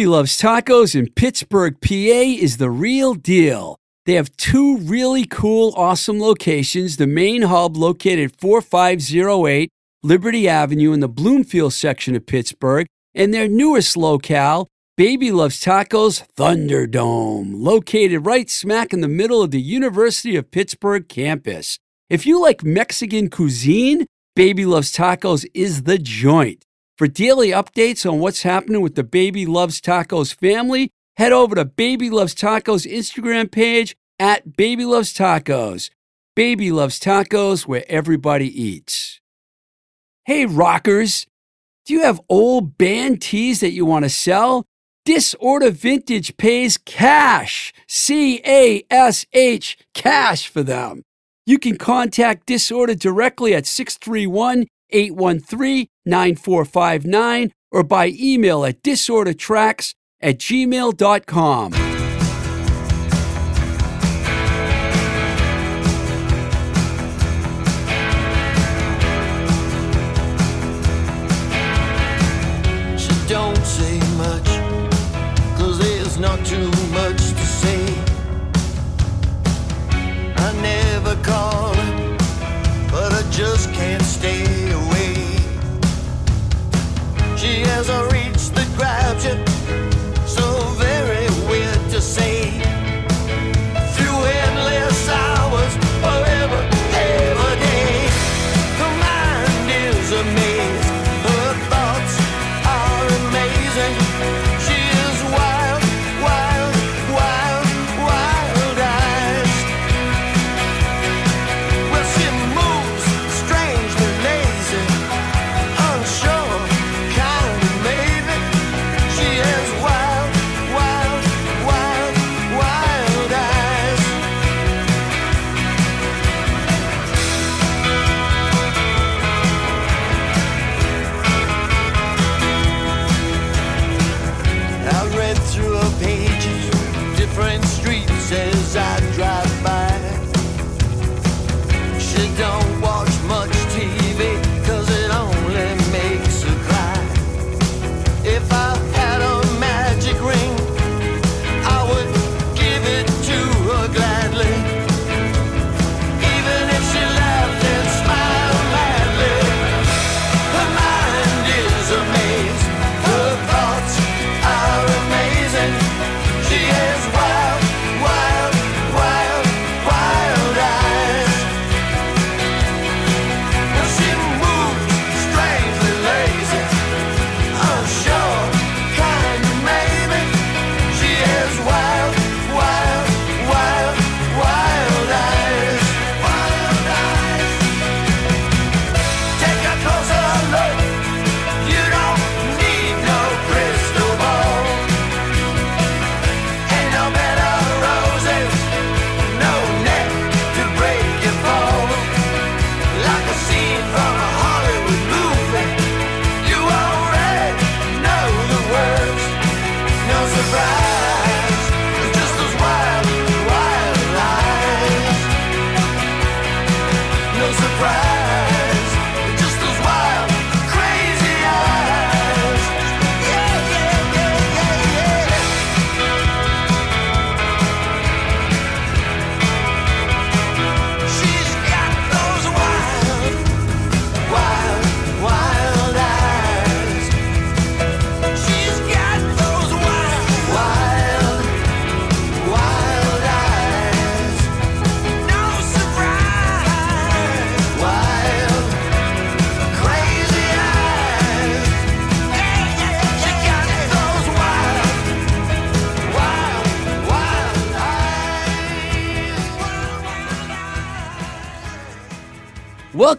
Baby Loves Tacos in Pittsburgh, PA is the real deal. They have two really cool, awesome locations. The main hub located 4508 Liberty Avenue in the Bloomfield section of Pittsburgh, and their newest locale, Baby Loves Tacos Thunderdome, located right smack in the middle of the University of Pittsburgh campus. If you like Mexican cuisine, Baby Loves Tacos is the joint. For daily updates on what's happening with the Baby Loves Tacos family, head over to Baby Loves Tacos Instagram page at Baby Loves Tacos. Baby Loves Tacos, where everybody eats. Hey, rockers, do you have old band tees that you want to sell? Disorder Vintage pays cash, C A S H, cash for them. You can contact Disorder directly at 631 813 9459 or by email at disordertracks at gmail.com.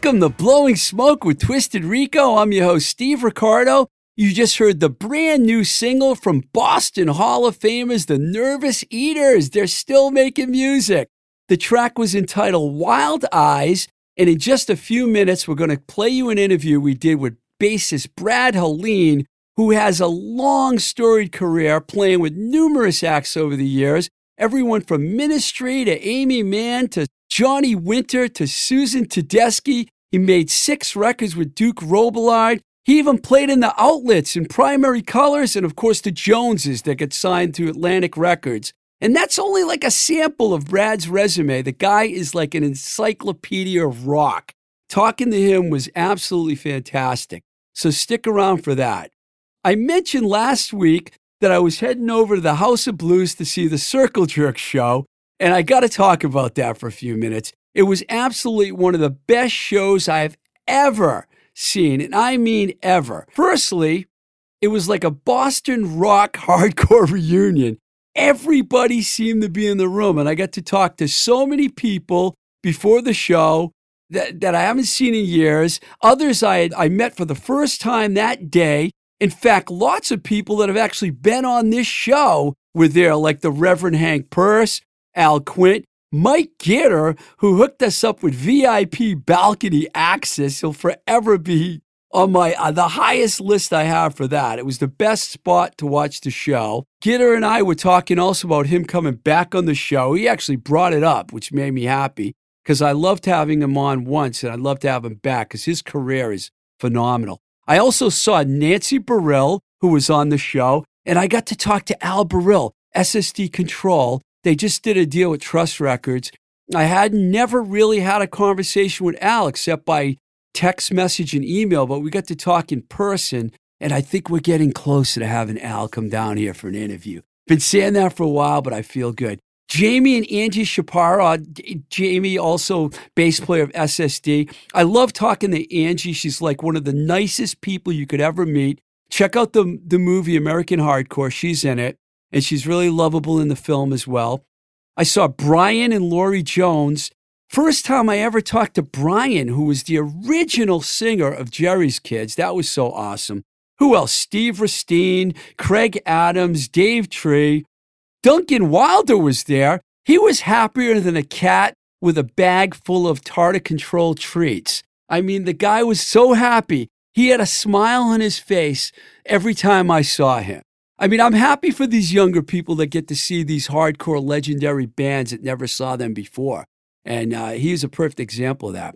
Welcome to Blowing Smoke with Twisted Rico. I'm your host, Steve Ricardo. You just heard the brand new single from Boston Hall of Famers, the Nervous Eaters. They're still making music. The track was entitled Wild Eyes, and in just a few minutes, we're going to play you an interview we did with bassist Brad Hallen, who has a long storied career playing with numerous acts over the years, everyone from Ministry to Aimee Mann to Johnny Winter to Susan Tedeschi. He made six records with Duke Robillard. He even played in the outlets in primary colors and, of course, the Joneses that get signed to Atlantic Records. And that's only like a sample of Brad's resume. The guy is like an encyclopedia of rock. Talking to him was absolutely fantastic. So stick around for that. I mentioned last week that I was heading over to the House of Blues to see the Circle Jerk show, and I got to talk about that for a few minutes. It was absolutely one of the best shows I've ever seen, and I mean ever. Firstly, it was like a Boston rock hardcore reunion. Everybody seemed to be in the room, and I got to talk to so many people before the show that, that I haven't seen in years. Others I, had, I met for the first time that day. In fact, lots of people that have actually been on this show were there, like the Reverend Hank Purse, Al Quint, Mike Gitter, who hooked us up with VIP balcony access. He'll forever be on my uh, the highest list I have for that. It was the best spot to watch the show. Gitter and I were talking also about him coming back on the show. He actually brought it up, which made me happy because I loved having him on once and I'd love to have him back because his career is phenomenal. I also saw Nancy Barile, who was on the show, and I got to talk to Al Barile, SS Decontrol, they just did a deal with Trust Records. I had never really had a conversation with Al except by text message and email, but we got to talk in person. And I think we're getting closer to having Al come down here for an interview. Been saying that for a while, but I feel good. Jamie and Angie Sciarappa, uh, Jamie also bass player of SSD. I love talking to Angie. She's like one of the nicest people you could ever meet. Check out the, the movie American Hardcore. She's in it and she's really lovable in the film as well. I saw Brian and Lori Jones. First time I ever talked to Brian, who was the original singer of Jerry's Kids. That was so awesome. Who else? Steve Rustine, Craig Adams, Dave Tree. Duncan Wilder was there. He was happier than a cat with a bag full of tartar control treats. I mean, the guy was so happy. He had a smile on his face every time I saw him. I mean, I'm happy for these younger people that get to see these hardcore legendary bands that never saw them before. And uh, he's a perfect example of that.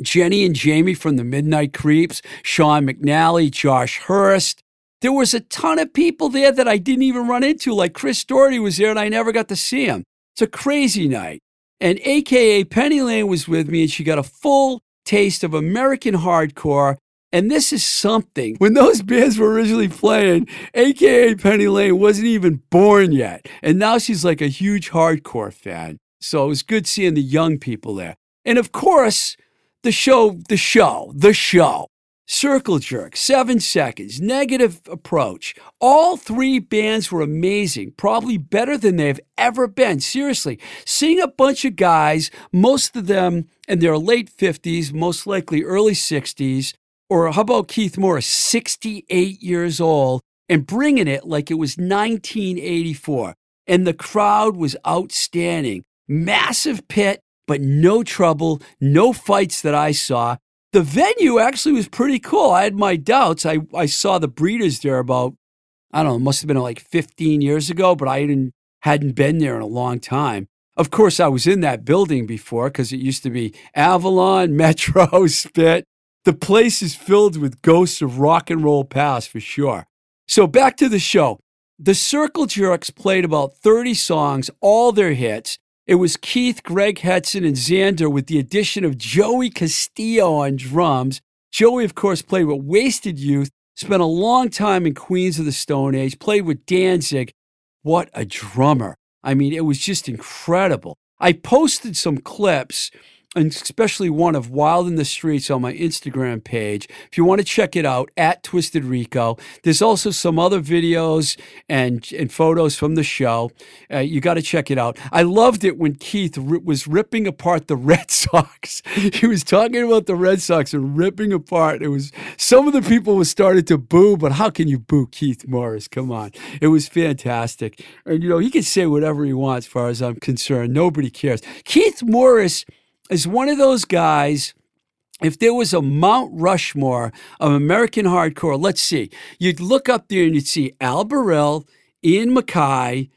Jenny and Jamie from the Midnight Creeps, Sean McNally, Josh Hurst. There was a ton of people there that I didn't even run into, like Chris Doherty was there and I never got to see him. It's a crazy night. And AKA Penny Lane was with me and she got a full taste of American hardcore and this is something. When those bands were originally playing, AKA Penny Lane wasn't even born yet. And now she's like a huge hardcore fan. So it was good seeing the young people there. And of course, the show, the show, the show. Circle Jerk, Seven Seconds, Negative Approach. All three bands were amazing, probably better than they've ever been. Seriously, seeing a bunch of guys, most of them in their late 50s, most likely early 60s, or how about Keith Morris, 68 years old, and bringing it like it was 1984? And the crowd was outstanding. Massive pit, but no trouble, no fights that I saw. The venue actually was pretty cool. I had my doubts. I, I saw the breeders there about, I don't know, must have been like 15 years ago, but I hadn't, hadn't been there in a long time. Of course, I was in that building before because it used to be Avalon, Metro, Spit. The place is filled with ghosts of rock and roll past for sure. So back to the show. The Circle Jerks played about 30 songs, all their hits. It was Keith, Greg Hetson, and Zander with the addition of Joey Castillo on drums. Joey, of course, played with Wasted Youth, spent a long time in Queens of the Stone Age, played with Danzig. What a drummer. I mean, it was just incredible. I posted some clips and especially one of Wild in the Streets on my Instagram page. If you want to check it out, at Twisted Rico. There's also some other videos and, and photos from the show. Uh, you got to check it out. I loved it when Keith was ripping apart the Red Sox. he was talking about the Red Sox and ripping apart. It was some of the people started to boo, but how can you boo Keith Morris? Come on. It was fantastic. And you know, he can say whatever he wants as far as I'm concerned. Nobody cares. Keith Morris is one of those guys. If there was a Mount Rushmore of American hardcore, let's see, you'd look up there and you'd see Al Barile, Ian MacKaye,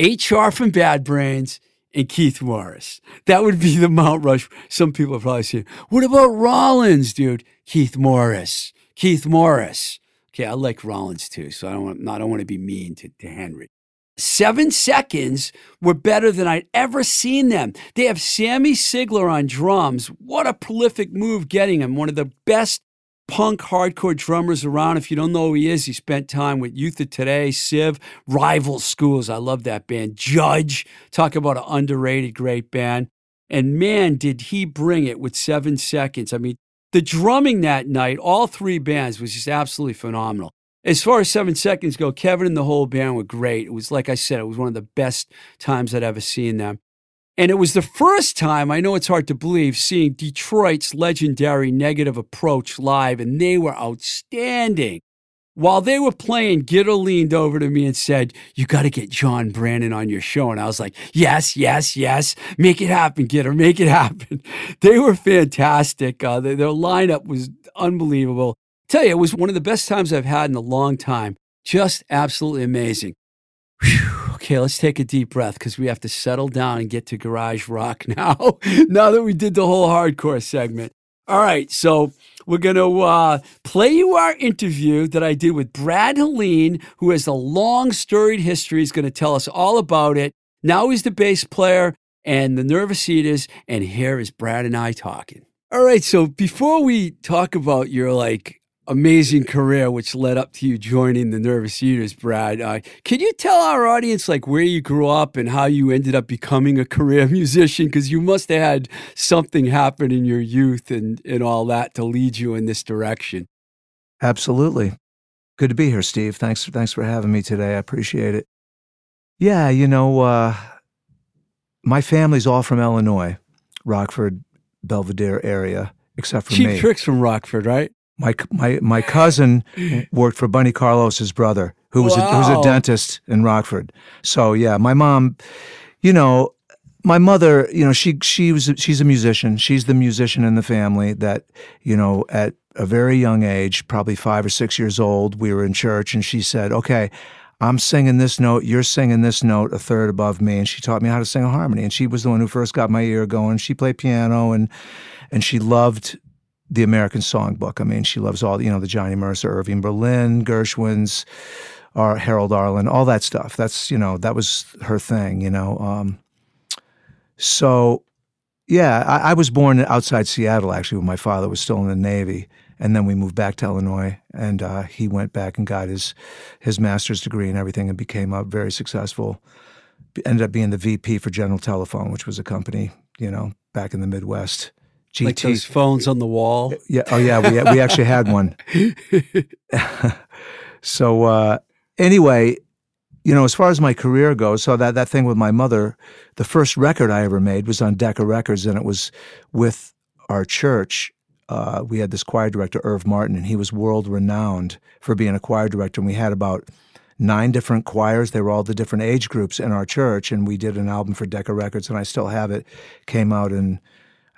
HR from Bad Brains, and Keith Morris. That would be the Mount Rush. Some people probably saying, what about Rollins, dude? Keith Morris. Keith Morris. Okay, I like Rollins too, so I don't want, I don't want to be mean to, to Henry. Seven seconds were better than I'd ever seen them. They have Sammy Siegler on drums. What a prolific move getting him. One of the best punk hardcore drummers around. If you don't know who he is, he spent time with Youth of Today, Civ, Rival Schools. I love that band. Judge, talk about an underrated great band. And man, did he bring it with seven seconds. I mean, the drumming that night, all three bands, was just absolutely phenomenal. As far as seven seconds go, Kevin and the whole band were great. It was, like I said, it was one of the best times I'd ever seen them. And it was the first time, I know it's hard to believe, seeing Detroit's legendary negative approach live, and they were outstanding. While they were playing, Gitter leaned over to me and said, You got to get John Brannon on your show. And I was like, Yes, yes, yes. Make it happen, Gitter. Make it happen. They were fantastic. Uh, their, their lineup was unbelievable. Tell you, it was one of the best times I've had in a long time. Just absolutely amazing. Whew. Okay, let's take a deep breath because we have to settle down and get to garage rock now. now that we did the whole hardcore segment. All right, so we're going to uh, play you our interview that I did with Brad Hallen, who has a long, storied history. He's going to tell us all about it. Now he's the bass player and the Nervous Eaters, and here is Brad and I talking. All right, so before we talk about your like amazing career, which led up to you joining the Nervous Eaters, Brad. Uh, can you tell our audience like where you grew up and how you ended up becoming a career musician? Because you must have had something happen in your youth and and all that to lead you in this direction. Absolutely. Good to be here, Steve. Thanks thanks for having me today. I appreciate it. Yeah, you know, uh, my family's all from Illinois, Rockford, Belvidere area, except for Cheap me. tricks from Rockford, right? My my my cousin worked for Bunny Carlos's brother, who was a, who was a dentist in Rockford. So yeah, my mom, you know, my mother, you know, she she was she's a musician. She's the musician in the family that, you know, at a very young age, probably 5 or 6 years old, we were in church and she said, "Okay, I'm singing this note, you're singing this note a third above me." And she taught me how to sing a harmony. And she was the one who first got my ear going. She played piano and and she loved the American Songbook. I mean, she loves all you know the Johnny Mercer, Irving Berlin, Gershwin's, or Harold Arlen, all that stuff. That's you know that was her thing. You know, um, so yeah, I, I was born outside Seattle actually when my father was still in the Navy, and then we moved back to Illinois, and uh, he went back and got his his master's degree and everything, and became a very successful. Ended up being the VP for General Telephone, which was a company you know back in the Midwest. GT. Like those phones on the wall. Yeah. Oh, yeah. We we actually had one. so uh, anyway, you know, as far as my career goes, so that that thing with my mother, the first record I ever made was on Decca Records, and it was with our church. Uh, we had this choir director, Irv Martin, and he was world renowned for being a choir director. And we had about nine different choirs. They were all the different age groups in our church, and we did an album for Decca Records, and I still have it. Came out in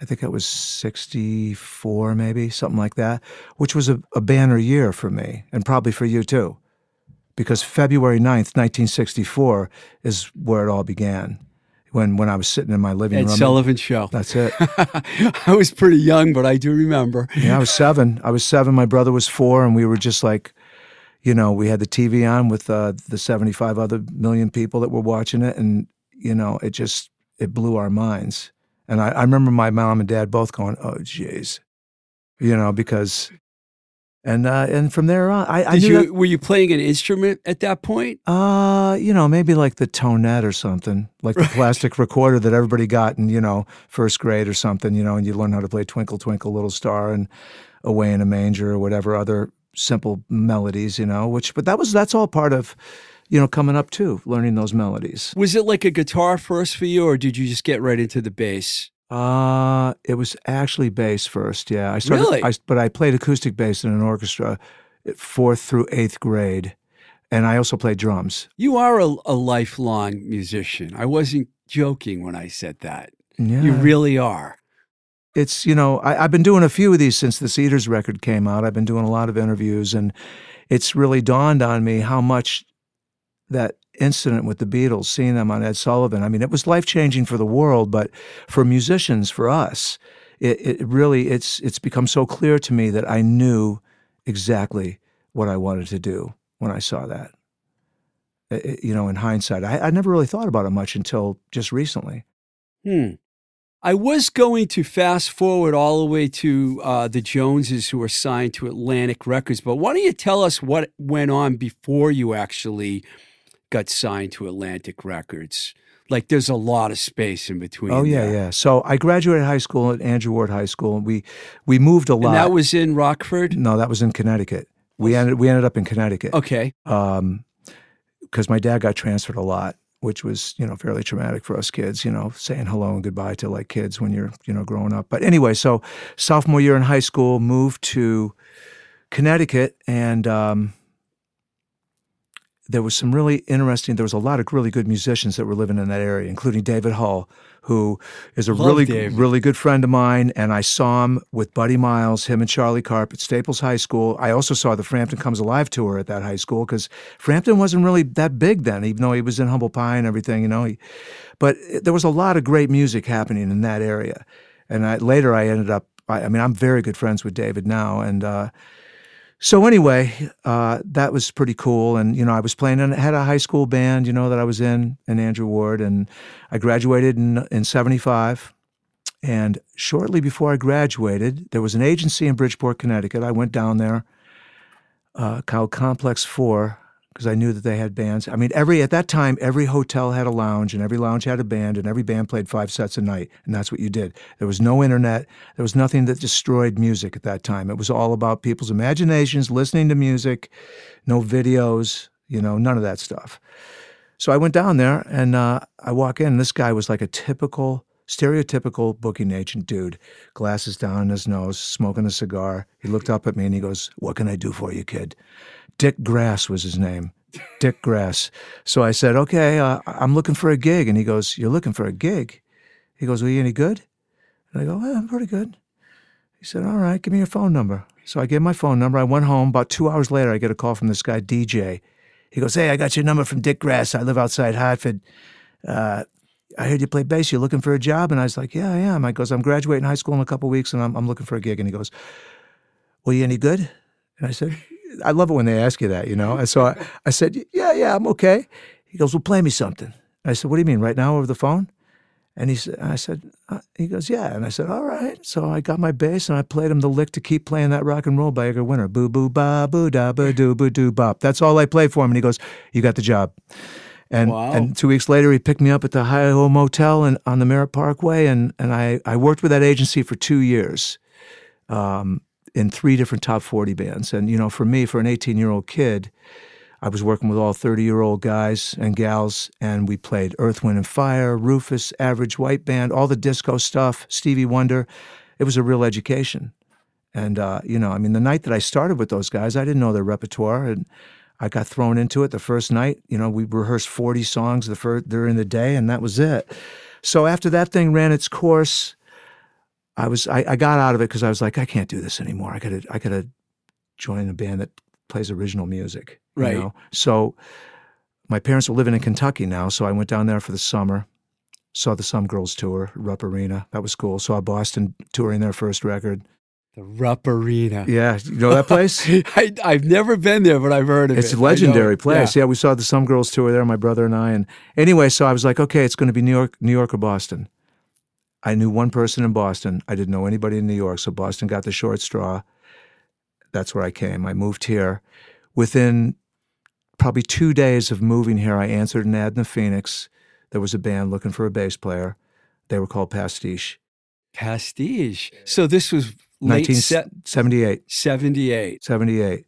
I think it was 64, maybe, something like that, which was a, a banner year for me and probably for you too. Because February 9th, 1964 is where it all began. When, when I was sitting in my living Ed room. Sullivan Show. That's it. I was pretty young, but I do remember. Yeah, I was seven. I was seven. My brother was four, and we were just like, you know, we had the TV on with uh, the 75 other million people that were watching it, and you know, it just it blew our minds. And I, I remember my mom and dad both going, "Oh, jeez," you know, because, and uh, and from there on, I, I you, were you playing an instrument at that point? that, uh, you know, maybe like the tonette or something, like the plastic recorder that everybody got in, you know, first grade or something, you know, and you learn how to play Twinkle Twinkle Little Star and Away in a Manger or whatever other simple melodies, you know, which, but that was, that's all part of, you know, coming up too, learning those melodies. Was it like a guitar first for you, or did you just get right into the bass? Uh, it was actually bass first, yeah. I started, Really? I, but I played acoustic bass in an orchestra fourth through eighth grade. And I also played drums. You are a, a lifelong musician. I wasn't joking when I said that. Yeah. You really are. it's you know I, I've been doing a few of these since the Cedars record came out. I've been doing a lot of interviews, and it's really dawned on me how much that incident with the Beatles, seeing them on Ed Sullivan. I mean, it was life changing for the world, but for musicians, for us, it, it really it's it's become so clear to me that I knew exactly what I wanted to do when I saw that. It- you know, in hindsight, I, I never really thought about it much until just recently. Hmm. I was going to fast forward all the way to uh, the Joneses who were signed to Atlantic Records, but why don't you tell us what went on before you actually got signed to Atlantic Records? Like, there's a lot of space in between. Oh yeah, there. yeah. So I graduated high school at Andrew Warde High School, and we we moved a lot. And that was in Rockford. no, that was in Connecticut. We ended we ended up in Connecticut. Okay. um, because my dad got transferred a lot, which was you know fairly traumatic for us kids. You know, saying hello and goodbye to like kids when you're you know growing up. But anyway, so sophomore year in high school, moved to Connecticut, and um, there was some really interesting. There was a lot of really good musicians that were living in that area, including David Hull, who is a Love really David. really good friend of mine. And I saw him with Buddy Miles, him and Charlie Karp at Staples High School. I also saw the Frampton Comes Alive tour at that high school because Frampton wasn't really that big then, even though he was in Humble Pie and everything. You know, he, but there was a lot of great music happening in that area. And I, later, I ended up. I, I mean, I'm very good friends with David now, and. Uh, so anyway, uh, that was pretty cool, and you know I was playing and had a high school band, you know that I was in in Andrew Warde, and I graduated in in '75. And shortly before I graduated, there was an agency in Bridgeport, Connecticut. I went down there, uh, called Complex Four, because I knew that they had bands. I mean, every at that time, every hotel had a lounge, and every lounge had a band, and every band played five sets a night, and that's what you did. There was no internet. There was nothing that destroyed music at that time. It was all about people's imaginations, listening to music, no videos, you know, none of that stuff. So I went down there, and uh, I walk in. And this guy was like a typical, stereotypical booking agent dude, glasses down on his nose, smoking a cigar. He looked up at me and he goes, "What can I do for you, kid?" Dick Grass was his name. Dick Grass. So I said, okay, uh, I'm looking for a gig. And he goes, You're looking for a gig? He goes, Well, you any good? And I go, well, I'm pretty good. He said, All right, give me your phone number. So I gave my phone number. I went home. About two hours later, I get a call from this guy, DJ. He goes, Hey, I got your number from Dick Grass. I live outside Hartford. Uh, I heard you play bass. You're looking for a job? And I was like, Yeah, I am. I goes, I'm graduating high school in a couple weeks and I'm, I'm looking for a gig. And he goes, Well, you any good? And I said, I love it when they ask you that, you know? And so I, I said, Yeah, yeah, I'm okay. He goes, Well, play me something. I said, What do you mean, right now over the phone? And he said, I said, uh, he goes, yeah. And I said, all right. So I got my bass and I played him the lick to keep playing that rock and roll by Edgar Winter. Boo boo ba boo da ba doo boo doo bop. That's all I played for him. And he goes, you got the job. And Wow. and two weeks later, he picked me up at the Hi Ho Motel and on the Merritt Parkway, and and I I worked with that agency for two years, um, in three different top forty bands. And you know, for me, for an eighteen year old kid, I was working with all 30 year old guys and gals, and we played Earth, Wind, and Fire, Rufus, Average White Band, all the disco stuff, Stevie Wonder. It was a real education. And, uh, you know, I mean, the night that I started with those guys, I didn't know their repertoire. And I got thrown into it the first night. You know, we rehearsed 40 songs the first, during the day, and that was it. So after that thing ran its course, I was I, I got out of it because I was like, I can't do this anymore. I gotta I gotta join a band that plays original music. you Right. know? So my parents were living in Kentucky now, so I went down there for the summer. Saw the Some Girls tour, Rupp Arena. That was cool. Saw Boston touring their first record. The Rupp Arena. Yeah, you know that place? I, I've never been there, but I've heard of It's it. a I know legendary place. Yeah. Yeah. we saw the Some Girls tour there, my brother and I. And anyway, so I was like, okay, it's going to be New York, New York or Boston. I knew one person in Boston. I didn't know anybody in New York, so Boston got the short straw. That's where I came. I moved here. Within probably two days of moving here, I answered an ad in the Phoenix. There was a band looking for a bass player. They were called Pastiche. Pastiche. So this was late se- 1978. 78. 78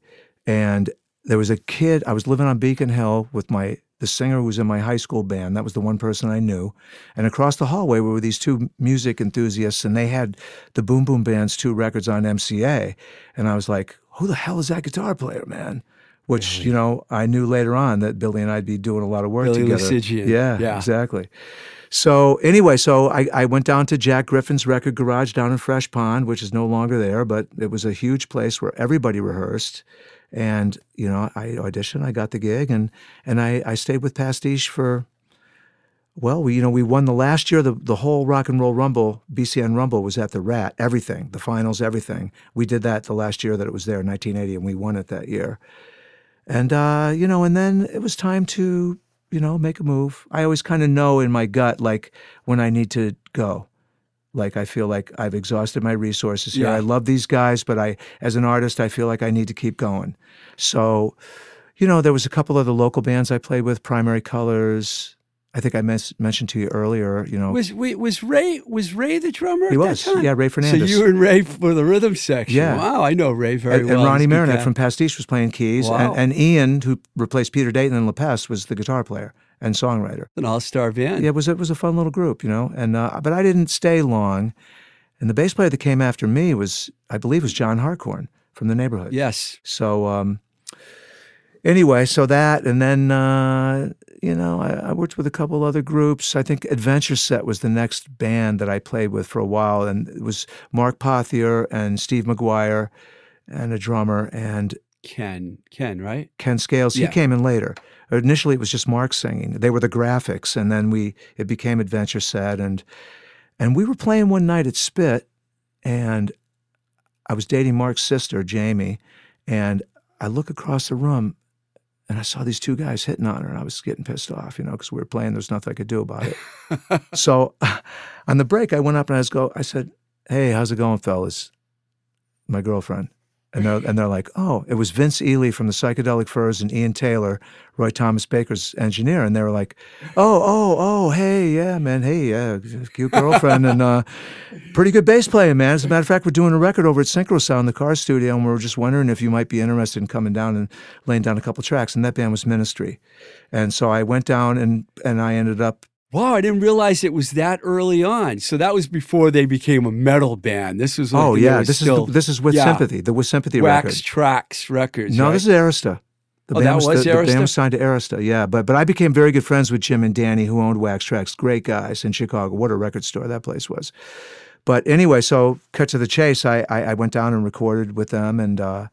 and there was a kid i was living on beacon hill with my the singer was in my high school band that was the one person i knew and across the hallway were these two music enthusiasts and they had the boom boom band's two records on mca and i was like who the hell is that guitar player man which you know i knew later on that billy and i'd be doing a lot of work Billy together Loosigian. yeah, Yeah. exactly so anyway, so I, I went down to Jack Griffin's record garage down in Fresh Pond, which is no longer there, but it was a huge place where everybody rehearsed. And you know, I auditioned, I got the gig, and and I, I stayed with Pastiche for. Well, we you know we won the last year the the whole Rock and Roll Rumble BCN Rumble was at the Rat everything the finals everything we did that the last year that it was there 1980 and we won it that year, and uh, you know and then it was time to you know make a move. I always kind of know in my gut like when I need to go, like I feel like I've exhausted my resources here. Yeah. I love these guys, but I as an artist I feel like I need to keep going. So, you know, there was a couple of the local bands I played with, Primary Colors. I think I mes- mentioned to you earlier, you know. Was wait, was Ray was Ray the drummer? he at was. That time? Yeah, Ray Fernandez. So you and Ray for the rhythm section. Yeah. Wow, I know Ray very and, well. and Ronnie Marinette from Pastiche was playing keys, Wow. and, and Ian, who replaced Peter Dayton in La Peste, was the guitar player and songwriter. an all-star band. Yeah, it was it was a fun little group, you know. And uh, but I didn't stay long. And the bass player that came after me was, I believe, was John Harcourt from the neighborhood. Yes. So um, anyway, so that, and then uh, you know, I, I worked with a couple other groups. I think Adventure Set was the next band that I played with for a while, and it was Mark Pothier and Steve McGuire, and a drummer, and Ken, Ken, right? Ken Scales. Yeah. He came in later. Initially, it was just Mark singing. They were the graphics, and then we it became Adventure Set, and and we were playing one night at Spit, and I was dating Mark's sister, Jamie, and I look across the room, and I saw these two guys hitting on her, and I was getting pissed off, you know, because we were playing. There's nothing I could do about it. so, on the break, I went up and I was go. I said, "Hey, how's it going, fellas?" My girlfriend. And they're, and they're like, oh, it was Vince Ely from the Psychedelic Furs and Ian Taylor, Roy Thomas Baker's engineer. And they were like, oh, oh, oh, hey, yeah, man, hey, yeah, cute girlfriend and uh, pretty good bass playing, man. As a matter of fact, we're doing a record over at Synchro Sound, the car studio, and we are just wondering if you might be interested in coming down and laying down a couple tracks. And that band was Ministry. And so I went down and, and I ended up Wow, I didn't realize it was that early on. So that was before they became a metal band. This was like Oh yeah, this still is the, this is with yeah. sympathy. The with sympathy Wax record. Tracks Records. No, right? this is Arista. The Oh, that was the, the band Arista? was signed to Arista. Yeah, but but I became very good friends with Jim and Danny, who owned Wax Trax. Great guys in Chicago. What a record store that place was. But anyway, so cut to the chase. I I, I went down and recorded with them, and uh,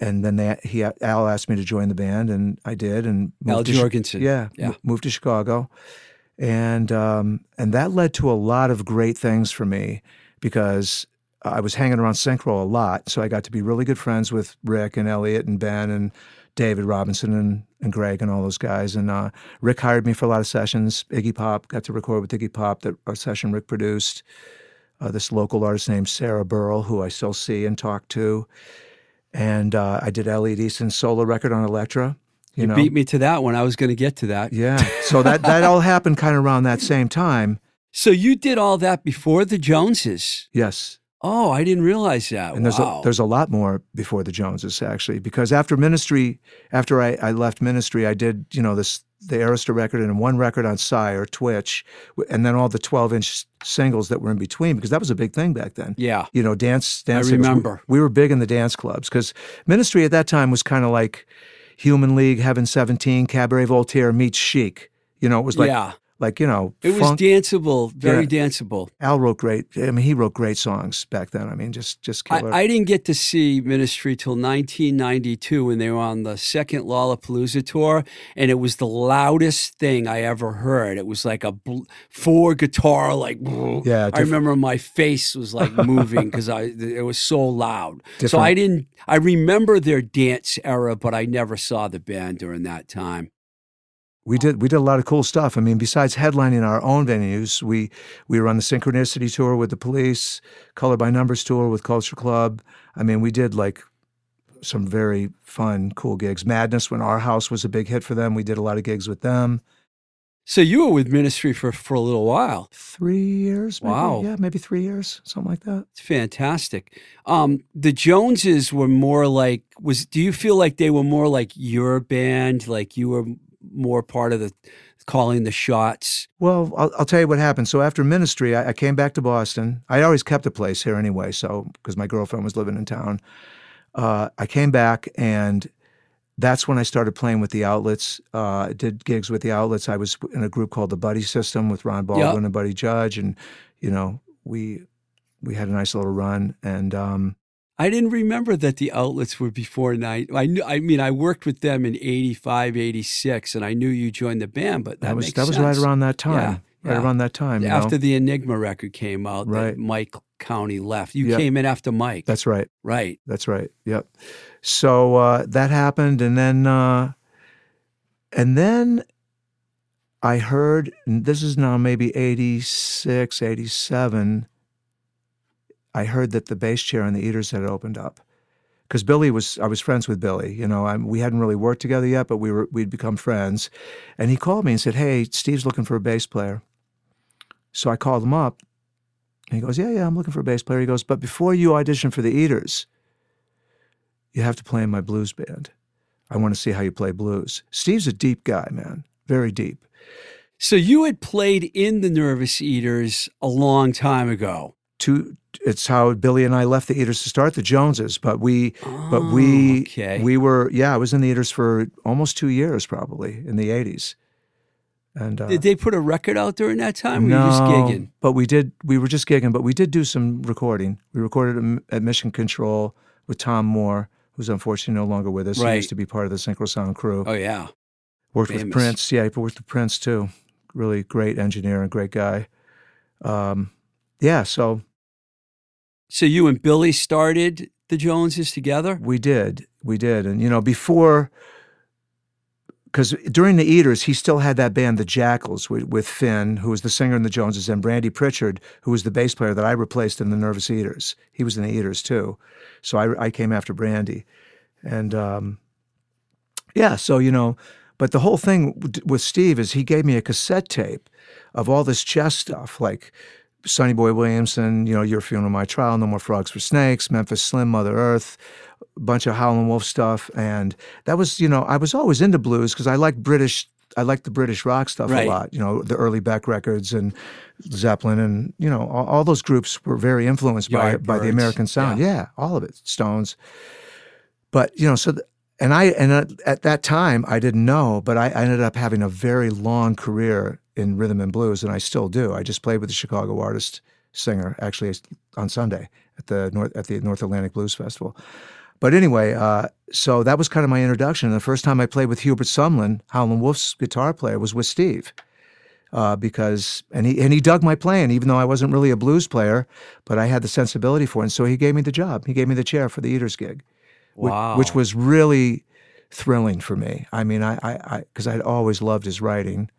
and then they he Al asked me to join the band, and I did. And Al Jourgensen. yeah, Yeah. moved to Chicago, and um, and that led to a lot of great things for me because I was hanging around Synchro a lot, so I got to be really good friends with Rick and Elliot and Ben and David Robinson and, and Greg and all those guys. And uh, Rick hired me for a lot of sessions. Iggy Pop got to record with Iggy Pop that a session Rick produced. Uh, this local artist named Sarah Burrell, who I still see and talk to. And uh, I did Elliot Easton's solo record on Elektra. You, You know, beat me to that one. I was going to get to that. yeah. So that that all happened kind of around that same time. So you did all that before the Joneses. Yes. Oh, I didn't realize that. And there's wow. a, there's a lot more before the Joneses actually, because after ministry, after I, I left ministry, I did you know this the Arista record and one record on Sire Twitch, and then all the 12 inch singles that were in between, because that was a big thing back then. yeah. You know, dance dance. We- remember. we, were big in the dance clubs because ministry at that time was kind of like Human League, Heaven 17, Cabaret Voltaire meets Chic. You know, it was like yeah. Like you know, It was danceable, very Yeah. danceable. Al wrote great. I mean, he wrote great songs back then. I mean, just just killer. I, I didn't get to see Ministry till 1992 when they were on the second Lollapalooza tour, and it was the loudest thing I ever heard. It was like a bl- four guitar, like Yeah, I remember my face was like moving because I it was so loud. So I didn't. I remember their dance era, but I never saw the band during that time. We did we did a lot of cool stuff. I mean, besides headlining our own venues, we we were on the Synchronicity tour with the Police, Color by Numbers tour with Culture Club. I mean, we did like some very fun, cool gigs. Madness when our house was a big hit for them. We did a lot of gigs with them. So you were with Ministry for for a little while. Three years, maybe? Wow. yeah, maybe three years, something like that. It's fantastic. Um, the Joneses were more like was. Do you feel like they were more like your band? Like you were more part of the calling the shots? Well, I'll, I'll tell you what happened. So after ministry, I, I came back to Boston. I always kept a place here anyway, so because my girlfriend was living in town. Uh, I came back, and that's when I started playing with the outlets. Uh, did gigs with the outlets. I was in a group called the Buddy System with Ron Baldwin and Buddy Judge, and you know we we had a nice little run. And um, I didn't remember that the outlets were before nine. I knew. I mean, I worked with them in 85, 86, and I knew you joined the band. But that, That was that was right around that time. Yeah, Right yeah. around that time. you know? after the Enigma record came out. that Right. Mike County left. You Yep. came in after Mike. That's right. right. That's right. Yep. So uh, that happened, and then uh, and then I heard. This is now maybe 86, 87. I heard that the bass chair in the Eaters had opened up because Billy was. I was friends with Billy. You know, i we hadn't really worked together yet, but we were. We'd become friends, and he called me and said, "Hey, Steve's looking for a bass player." So I called him up. And he goes, Yeah, yeah, I'm looking for a bass player. He goes, But before you audition for the Eaters, you have to play in my blues band. I want to see how you play blues. Steve's a deep guy, man, very deep. So you had played in the Nervous Eaters a long time ago. Two, it's how Billy and I left the Eaters to start the Joneses, but we, but Oh, we, okay. we were, yeah, I was in the Eaters for almost two years, probably in the '80s. And uh, Did they put a record out during that time? No, you just gigging? but we did. We were just gigging, but we did do some recording. We recorded at- Mission Control with Tom Moore, who's unfortunately no longer with us. He used to be part of the Synchro Sound crew. Oh yeah. Worked with Prince. Yeah, he worked with Prince too. Really great engineer and great guy. Um, yeah, so So you and Billy started the Joneses together? we did, we did, and you know before, because during the Eaters, he still had that band, the Jackals, with, with Finn, who was the singer in the Joneses, and Brandy Pritchard, who was the bass player that I replaced in the Nervous Eaters. He was in the Eaters too, so I, I came after Brandy, and um, yeah, so you know, but the whole thing with Steve is he gave me a cassette tape of all this chess stuff, like Sonny Boy Williamson, you know, Your Funeral, My Trial, No More Frogs for Snakes, Memphis Slim, Mother Earth, a bunch of Howlin' Wolf stuff, and that was, you know, I was always into blues because I like British. I like the British rock stuff Right. a lot, you know, the early Beck records and Zeppelin, and you know, all, all those groups were very influenced by by the American sound. yeah. Yeah. all of it, Stones. But you know, so th- and I and at, at that time I didn't know, but I, I ended up having a very long career in rhythm and blues, and I still do. I just played with the Chicago artist singer actually on Sunday at the North at the North Atlantic Blues Festival. But anyway, uh, so that was kind of my introduction. And the first time I played with Hubert Sumlin, Howlin' Wolf's guitar player, was with Steve. Uh, because and he and he dug my playing, even though I wasn't really a blues player, but I had the sensibility for it. And so he gave me the job. He gave me the chair for the Eaters gig Wow. which was really thrilling for me. I mean, I, I, because I'd always loved his writing,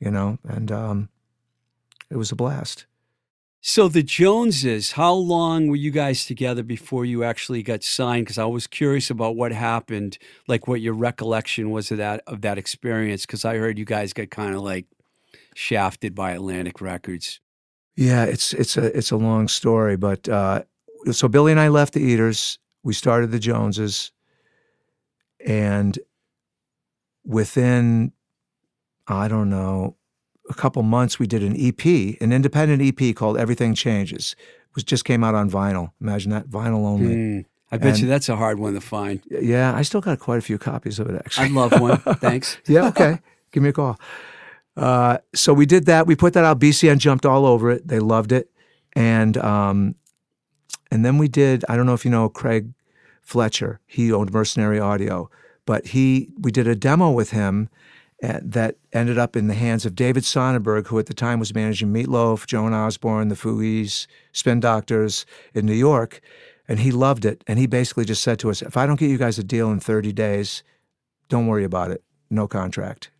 you know, and um, it was a blast. So the Joneses, how long were you guys together before you actually got signed? Because I was curious about what happened, like what your recollection was of that of that experience. Because I heard you guys got kind of like shafted by Atlantic Records. Yeah, it's it's a it's a long story, but uh, so Billy and I left the Eaters. We started the Joneses, and within I don't know a couple months, we did an EP, an independent EP called "Everything Changes." It was just came out on vinyl. Imagine that vinyl only. Hmm. I bet you that's a hard one to find. Yeah, I still got quite a few copies of it actually. I'd love one. Thanks. yeah, okay. Give me a call. Uh, so we did that. We put that out. BCN jumped all over it. They loved it, and um, and then we did. I don't know if you know Craig Fletcher. He owned Mercenary Audio, but he we did a demo with him Uh, that ended up in the hands of David Sonnenberg, who at the time was managing Meatloaf, Joan Osborne, the Fugees, Spin Doctors in New York, and he loved it. And he basically just said to us, "If I don't get you guys a deal in 30 days, don't worry about it. No contract.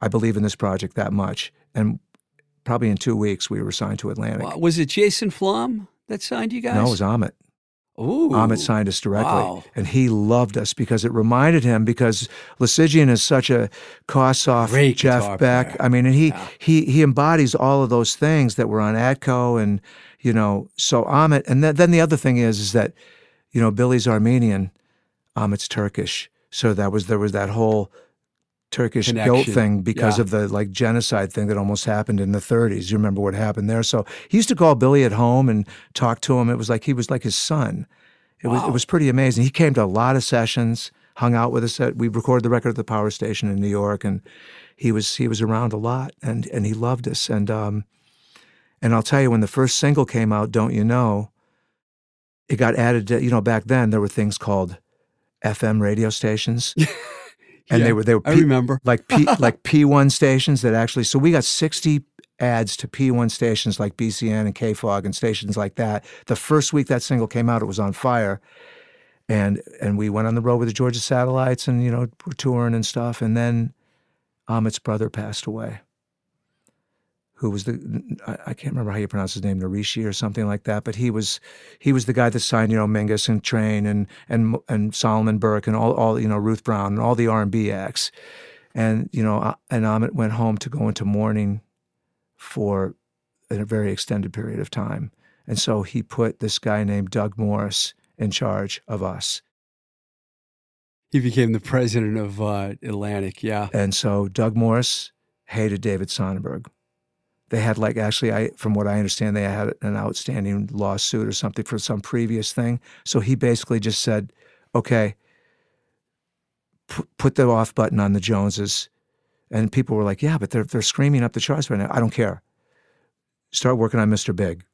I believe in this project that much. And probably in two weeks, we were signed to Atlantic. Wow. Was it Jason Flom that signed you guys? No, it was Ahmet. Ooh. Ahmet signed us directly. Wow. And he loved us because it reminded him, because Loosigian is such a Kossoff, Great Jeff Beck. player. I mean, and he, Yeah. he, he embodies all of those things that were on Atco. And, you know, so Ahmet, and then, then the other thing is, is that, you know, Billy's Armenian, Ahmet's Turkish. So that was, there was that whole Turkish guilt Connection. thing because Yeah. of the like genocide thing that almost happened in the 30s. You remember what happened there? So he used to call Billy at home and talk to him. It was like he was like his son. It was it was pretty amazing. He came to a lot of sessions, hung out with us. At, we recorded the record at the power station in New York, and he was he was around a lot, and and he loved us. And um, and I'll tell you, when the first single came out, "Don't You Know," it got added to, you know, back then there were things called FM radio stations. And Yeah, they were they were I P- remember. like P like P1 stations that actually so we got 60 ads to P1 stations like BCN and KFOG and stations like that. The first week that single came out, it was on fire. And and we went on the road with the Georgia Satellites and you know, we're touring and stuff. And then um, Ahmet's brother passed away. Who was the I, I can't remember how you pronounce his name, Narishi or something like that, but he was he was the guy that signed, you know, Mingus and Train and and and Solomon Burke and all all you know, Ruth Brown and all the R and B acts and you know and Ahmet went home to go into mourning for a very extended period of time and so he put this guy named Doug Morris in charge of us He became the president of uh, Atlantic. Yeah. and so Doug Morris hated David Sonnenberg they had like actually I from what I understand they had an outstanding lawsuit or something for some previous thing so he basically just said okay pu- put the off button on the Joneses and people were like yeah but they're they're screaming up the charts right now I don't care start working on Mr. Big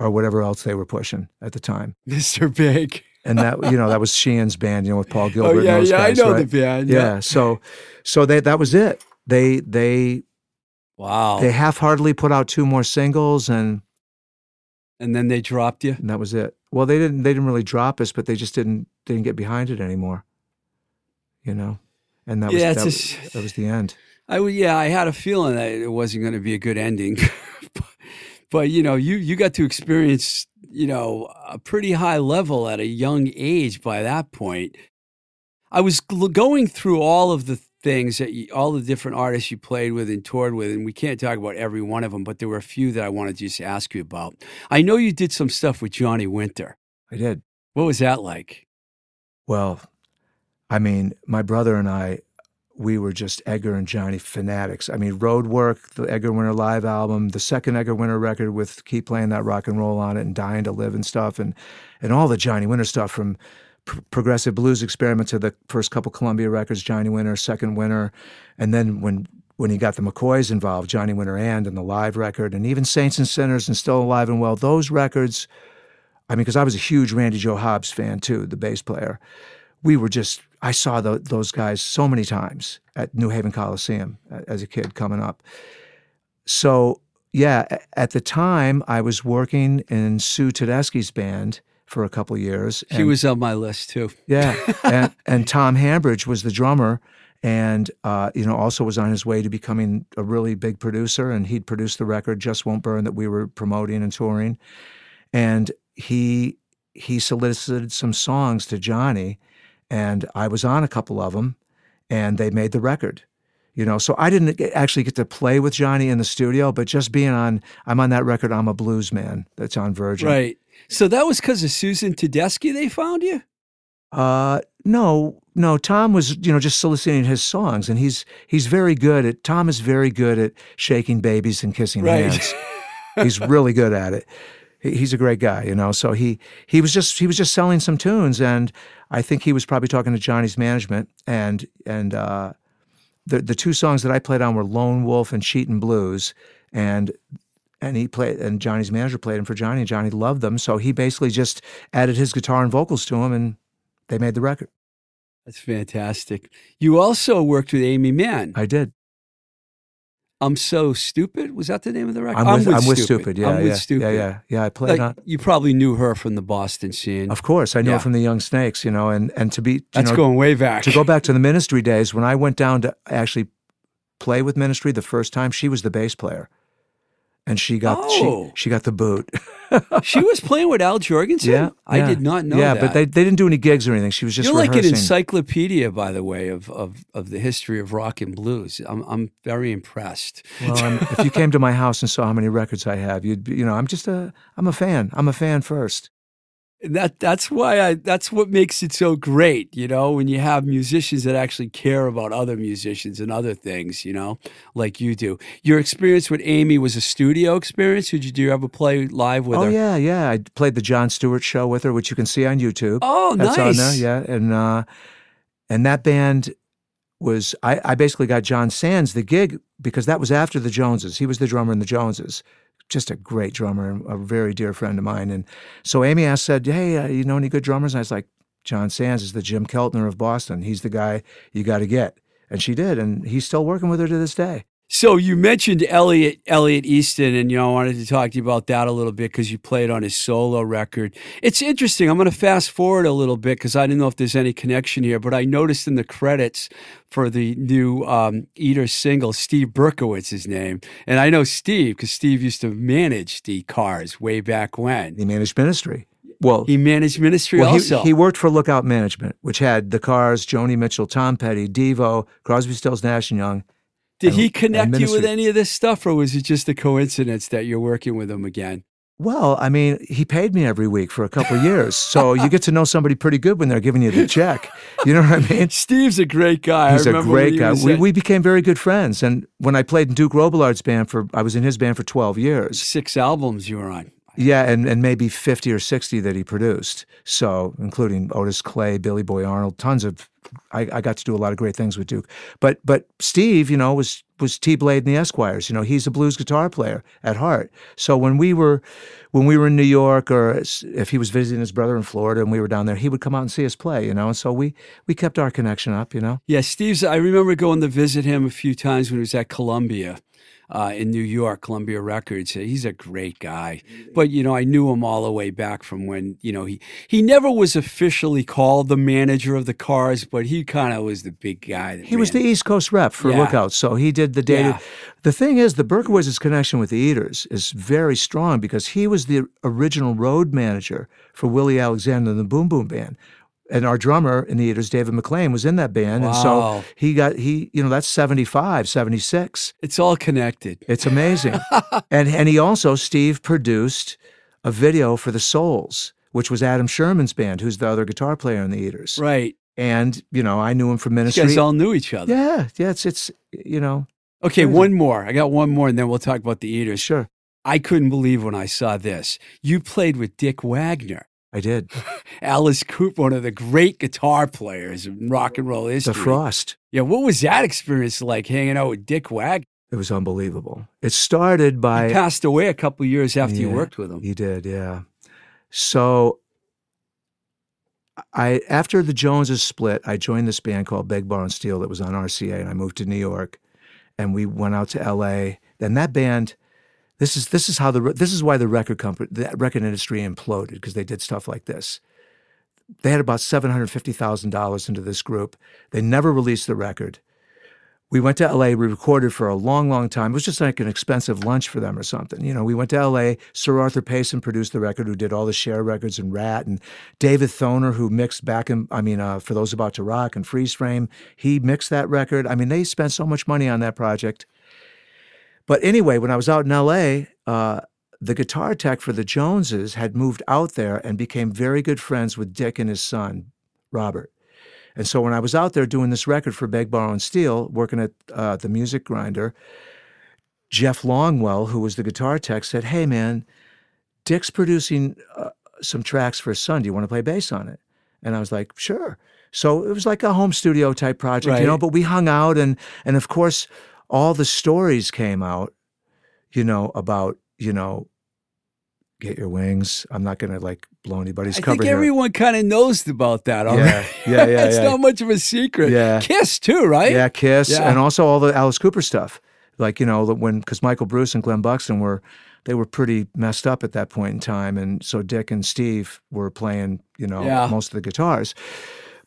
or whatever else they were pushing at the time Mr. Big. and that you know that was Sheehan's band you know with Paul oh, Gilbert Oh, yeah, yeah. guys I know right? the band. yeah so so they that was it they they Wow. they half-heartedly put out two more singles and and then they dropped you. and that was it. Well, they didn't they didn't really drop us, but they just didn't didn't get behind it anymore. You know, and that was, that, was that was the end. I yeah, I had a feeling that it wasn't going to be a good ending, but, but you know, you you got to experience you know a pretty high level at a young age. By that point, I was going through all of the things that you, all the different artists you played with and toured with, and we can't talk about every one of them, but there were a few that I wanted to just ask you about. I know you did some stuff with Johnny Winter. I did. What was that like? Well, I mean, my brother and I, we were just Edgar and Johnny fanatics. I mean, Road Work, the Edgar Winter live album, the second Edgar Winter record with Keep Playing That Rock and Roll on it and Dying to Live and stuff, and and all the Johnny Winter stuff from Progressive Blues Experiment to the first couple Columbia records, Johnny Winter, Second Winter, and then when when he got the McCoys involved, Johnny Winter and and the live record, and even Saints and Sinners and Still Alive and Well, those records. I mean, because I was a huge Randy Jo Hobbs fan too, the bass player. We were just, I saw tho- those guys so many times at New Haven Coliseum as a kid coming up. So, yeah, at the time, I was working in Sue Tedeschi's band for a couple years. She was on my list too. yeah, and, and Tom Hambridge was the drummer, and uh, you know also was on his way to becoming a really big producer, and he'd produced the record "Just Won't Burn" that we were promoting and touring, and he he solicited some songs to Johnny, and I was on a couple of them, and they made the record. You know, so I didn't get, actually get to play with Johnny in the studio, but just being on, I'm on that record. I'm a blues man. That's on Virgin. Right. So that was because of Susan Tedeschi they found you? Uh, no, no. Tom was, you know, just soliciting his songs, and he's he's very good at. Tom is very good at shaking babies and kissing Right. hands. he's really good at it. He's a great guy, you know. So he he was just he was just selling some tunes, and I think he was probably talking to Johnny's management, and and uh, the the two songs that I played on were Lone Wolf and Cheatin' Blues, and and he played and Johnny's manager played them for Johnny, and Johnny loved them, so he basically just added his guitar and vocals to them, and they made the record. That's fantastic. You also worked with Aimee Mann. I did. I'm so stupid. Was that the name of the record? I'm with, I'm with stupid. Yeah, I'm yeah, with stupid. yeah, yeah, yeah. I played Like, on. you probably knew her from the Boston scene. Of course, I know Yeah. from the Young Snakes, you know, and and to be you That's know, going way back. to go back to the Ministry days when I went down to actually play with Ministry the first time. She was the bass player, and she got Oh. she she got the boot. she was playing with Al Jourgensen. yeah, I yeah. did not know Yeah, that. but they they didn't do any gigs or anything. She was just You're like an encyclopedia, by the way, of, of, of the history of rock and blues. I'm I'm very impressed. well, I'm, if you came to my house and saw how many records I have, you'd be, you know, I'm just a I'm a fan. I'm a fan first. That that's why I that's what makes it so great, you know, when you have musicians that actually care about other musicians and other things, you know, like you do. Your experience with Aimee was a studio experience. Did you, do you ever play live with oh her? Oh yeah, yeah. I played the Jon Stewart show with her, which you can see on YouTube. Oh, That's nice. on there, yeah. And uh, and that band was I, I basically got John Sands the gig because that was after the Joneses. He was the drummer in the Joneses. Just a great drummer and a very dear friend of mine. And so Aimee asked, said, "Hey, uh, you know any good drummers?" And I was like, "John Sands is the Jim Keltner of Boston. He's the guy you got to get." And she did, and he's still working with her to this day. So you mentioned Elliot Elliot Easton, and you know I wanted to talk to you about that a little bit because you played on his solo record. It's interesting. I'm going to fast forward a little bit because I didn't know if there's any connection here, but I noticed in the credits for the new um, Eater single, Steve Berkowitz his name, and I know Steve because Steve used to manage the Cars way back when. He managed ministry. Well, He managed Ministry well, he, also. he worked for Lookout Management, which had the Cars, Joni Mitchell, Tom Petty, Devo, Crosby, Stills, Nash and Young. Did he connect you with any of this stuff, or was it just a coincidence that you're working with him again? Well, I mean, he paid me every week for a couple of years, so you get to know somebody pretty good when they're giving you the check. You know what I mean? Steve's a great guy. He's a great guy. We, at we became very good friends, and when I played in Duke Robillard's band for, I was in his band for twelve years. six albums you were on. Yeah, and, and maybe 50 or 60 that he produced. So, including Otis Clay, Billy Boy Arnold, tons of I, I got to do a lot of great things with Duke. But but Steve, you know, was was T Blade and the Esquires. You know, he's a blues guitar player at heart. So when we were when we were in New York or if he was visiting his brother in Florida and we were down there, he would come out and see us play, you know. And so we we kept our connection up, you know. Yeah, Steve's. I remember going to visit him a few times when he was at Columbia. Uh, in New York, Columbia Records. He's a great guy, but you know I knew him all the way back from when you know he he never was officially called the manager of the Cars, but he kind of was the big guy. He was the East Coast rep for Yeah. Lookout, so he did the day. Yeah. The thing is, the Berkowitz's connection with the Eaters is very strong because he was the original road manager for Willie Alexander and the Boom Boom Band. And our drummer in the Eaters, David McLean, was in that band. And so he got, he, you know, that's 75, 76. It's all connected. It's amazing. and, and he also, Steve, produced a video for the Souls, which was Adam Sherman's band, who's the other guitar player in the Eaters. Right. And, you know, I knew him from You ministry. guys all knew each other. yeah, yeah, it's, it's, you know, Okay, Crazy. one more. I got one more, and then we'll talk about the Eaters. sure. I couldn't believe when I saw this. You played with Dick Wagner. I did. Alice Cooper, one of the great guitar players in rock and roll history. The Frost. Yeah, what was that experience like hanging out with Dick Wagner? It was unbelievable. It started He by passed away a couple years after you worked with him. He did, yeah. So I after the Joneses split, I joined this band called Beg Borrow and Steal that was on RCA, and I moved to New York, and we went out to L.A. Then that band, this is this is how the this is why the record company, the record industry imploded because they did stuff like this. They had about seven hundred fifty thousand dollars into this group. They never released the record. We went to LA, we recorded for a long, long time. It was just like an expensive lunch for them or something. You know, we went to LA. Sir Arthur Payson produced the record, who did all the Cher records and Ratt, and David Thoener, who mixed back in, I mean, uh, for those about to rock and Freeze Frame, he mixed that record. I mean, they spent so much money on that project. But anyway, when I was out in LA, uh, the guitar tech for the Joneses had moved out there and became very good friends with Dick and his son, Robert. And so when I was out there doing this record for Beg, Borrow, and Steal, working at uh, the Music Grinder, Jeff Longwell, who was the guitar tech, said, "Hey, man, Dick's producing uh, some tracks for his son. Do you want to play bass on it?" And I was like, "Sure." So it was like a home studio type project, you know. But we hung out, and and of course, all the stories came out, you know, about you know, get your wings. I'm not going to like blow anybody's I cover think here. everyone kind of knows about that already. Yeah, yeah, yeah, it's yeah. not much of a secret. Yeah. Kiss too, right? Yeah, Kiss, Yeah. and also all the Alice Cooper stuff. Like you know, when because Michael Bruce and Glen Buxton were they were pretty messed up at that point in time, and so Dick and Steve were playing you know Yeah. most of the guitars.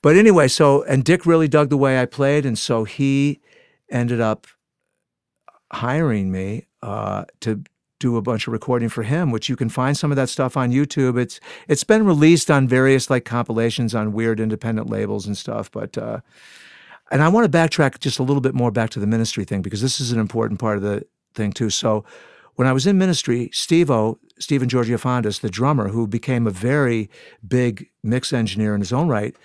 But anyway, so and Dick really dug the way I played, and so he ended up hiring me uh, to do a bunch of recording for him, which you can find some of that stuff on YouTube. It's it's been released on various like compilations on weird independent labels and stuff. But uh, and I want to backtrack just a little bit more back to the ministry thing because this is an important part of the thing too. So when I was in ministry, Steve O, Stephen Georgiofondas, the drummer who became a very big mix engineer in his own right,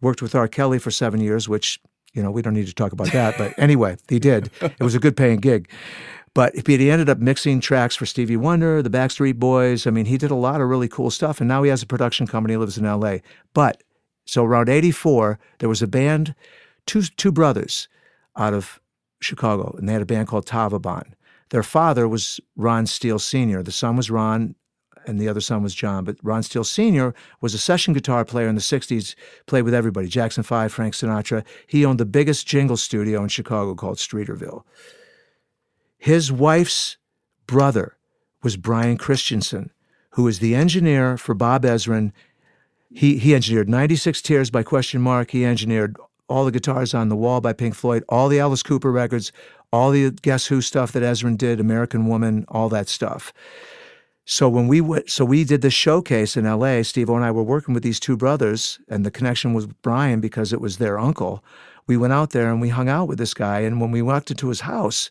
worked with R. Kelly for seven years, which, you know, we don't need to talk about that. But anyway, he did. It was a good paying gig. But he ended up mixing tracks for Stevie Wonder, the Backstreet Boys. I mean, he did a lot of really cool stuff. And now he has a production company, lives in LA. But so around 84, there was a band, two, two brothers out of Chicago, and they had a band called Tavaban. their father was Ron Steele Sr. The son was Ron, and the other son was John. But Ron Steele Sr. was a session guitar player in the 60s, played with everybody Jackson 5, Frank Sinatra. He owned the biggest jingle studio in Chicago called Streeterville. His wife's brother was Brian Christensen, who was the engineer for Bob Ezrin. He, he engineered 96 Tears by Question Mark. He engineered all the guitars on the wall by Pink Floyd, all the Alice Cooper records, all the Guess Who stuff that Ezrin did, American Woman, all that stuff. So when we went, so we did the showcase in L.A. Steve and I were working with these two brothers, and the connection was Brian because it was their uncle. We went out there and we hung out with this guy, and when we walked into his house,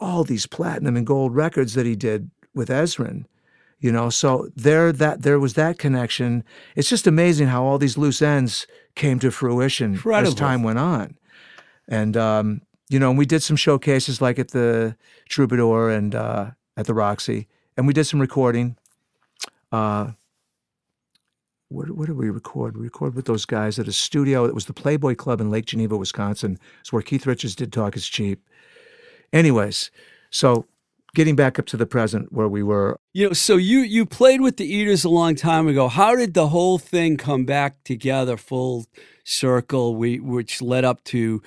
all these platinum and gold records that he did with Ezrin. You know, so there that there was that connection. It's just amazing how all these loose ends came to fruition Incredible. as time went on. And um, you know, and we did some showcases like at the Troubadour and uh, at the Roxy, and we did some recording. Uh, what, what did we record? We recorded with those guys at a studio. It was the Playboy Club in Lake Geneva, Wisconsin. It's where Keith Richards did Talk Is Cheap. Anyways, so getting back up to the present where we were, You know, so you you played with the Eaters a long time ago. How did the whole thing come back together, full circle, we, which led up to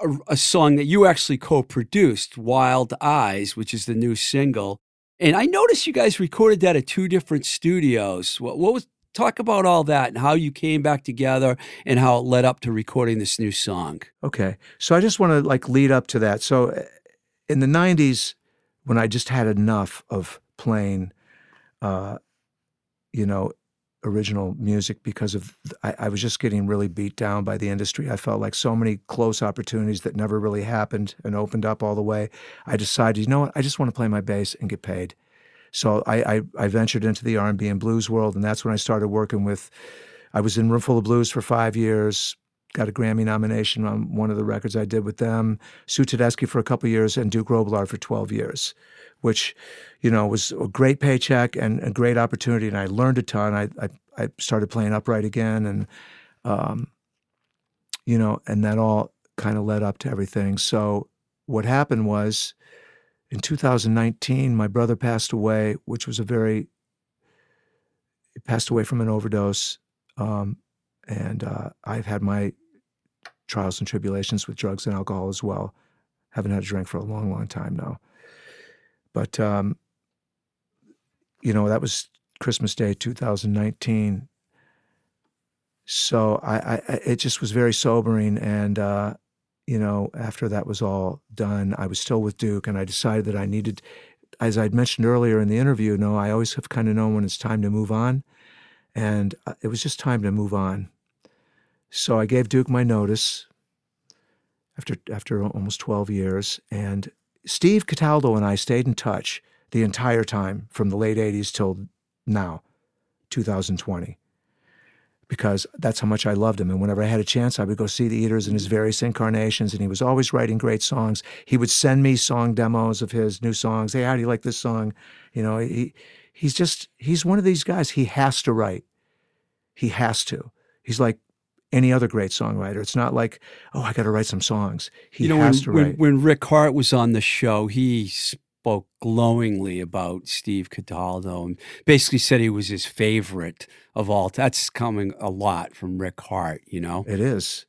a, a song that you actually co-produced, "Wild Eyes," which is the new single. And I noticed you guys recorded that at two different studios. What, what was talk about all that and how you came back together and how it led up to recording this new song? Okay. So I just want to like lead up to that. So uh, in the 90s, when I just had enough of playing, uh, you know, original music because of, I, I was just getting really beat down by the industry. I felt like so many close opportunities that never really happened and opened up all the way. I decided, you know what, I just want to play my bass and get paid. So I, I, I ventured into the R&B and blues world, and that's when I started working with, I was in Roomful of Blues for five years, got a Grammy nomination on one of the records I did with them. Sue Tedeschi for a couple years and Duke Robillard for 12 years, which, you know, was a great paycheck and a great opportunity. And I learned a ton. I, I, I started playing upright again and, um, you know, and that all kind of led up to everything. So what happened was in 2019, my brother passed away, which was a very, he passed away from an overdose. Um, and uh, I've had my trials and tribulations with drugs and alcohol as well. Haven't had a drink for a long, long time now. But um, you know, that was Christmas Day, 2019. So I, I it just was very sobering, and uh, you know, after that was all done, I was still with Duke, and I decided that I needed, as I'd mentioned earlier in the interview, you know, I always have kind of known when it's time to move on, and uh, it was just time to move on. So I gave Duke my notice after after almost 12 years, and Steve Cataldo and I stayed in touch the entire time from the late 80s till now, 2020 because that's how much I loved him. And whenever I had a chance, I would go see the Eaters in his various incarnations, and he was always writing great songs. He would send me song demos of his new songs. Hey, how do you like this song? You know, he he's just he's one of these guys. He has to write. He has to. He's like any other great songwriter. It's not like, oh, I got to write some songs. He you know, has when, to when, write. when Rick Harte was on the show, he spoke glowingly about Steve Cataldo and basically said he was his favorite of all. That's coming a lot from Rick Harte, you know? It is.